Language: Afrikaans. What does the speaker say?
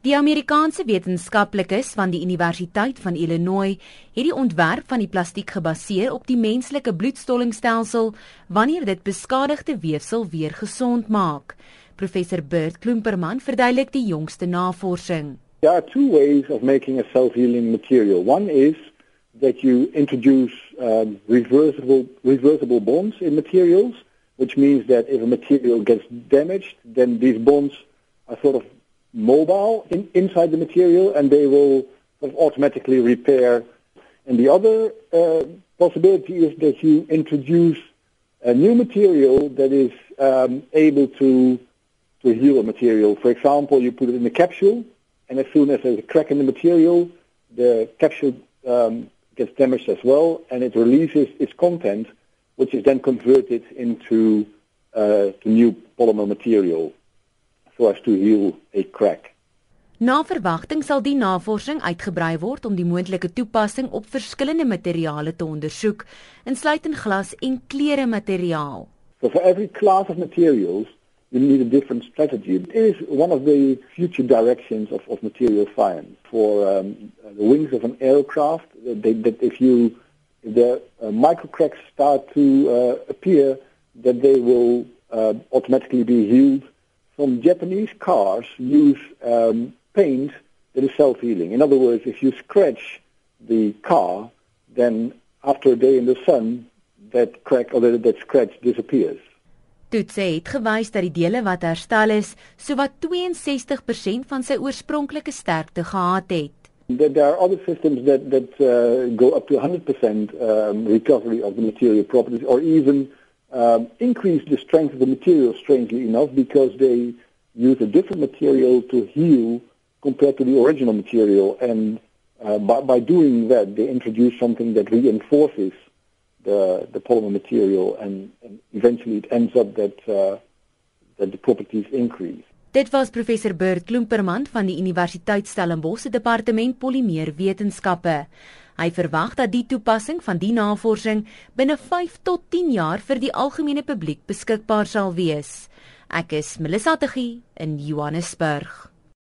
Die Amerikaanse wetenskaplikes van die Universiteit van Illinois het die ontwerp van die plastiek gebaseer op die menslike bloedstollingstelsel wanneer dit beskadigde weefsel weer gesond maak. Professor Bert Klumperman verduidelik die jongste navorsing. There are two ways of making a self-healing material. One is that you introduce um, reversible reversible bonds in materials, which means that if a material gets damaged, then these bonds are sort of mobile in, inside the material and they will automatically repair. And the other uh, possibility is that you introduce a new material that is um, able to to heal a material. For example, you put it in a capsule, and as soon as there's a crack in the material, the capsule um, gets damaged as well, and it releases its content, which is then converted into uh, new polymer material so as to heal a crack. Na verwagting sal die navorsing uitgebrei word om die moontlike toepassing op verskillende materiale te ondersoek, insluitend glas en klere materiaal. So for every class of materials, you need a different strategy. It is one of the future directions of, of material science. For um, the wings of an aircraft, that, that if you if the uh, microcracks start to uh, appear, that they will uh, automatically be healed some Japanese cars use um, paint that is self-healing. In other words, if you scratch the car, then after a day in the sun, that crack or that, that scratch disappears. Sê het gewys dat die dele wat herstel is, sowat 62% van sy oorspronklike sterkte gehad het. There are other systems that that uh, go up to 100% um, recovery of the material properties or even um, increase the strength of the material, strangely enough, because they use a different material to heal compared to the original material. And uh, by, by doing that, they introduce something that reinforces the, the polymer material, and, and eventually it ends up that, uh, that the properties increase. Dit was professor Bert Klumperman van die Universiteit Stellenbosch se departement Polimeerwetenskappe. Hy verwag dat die toepassing van die navorsing binne 5 tot 10 jaar vir die algemene publiek beskikbaar sal wees. Ek is Melissa Tuggie in Johannesburg.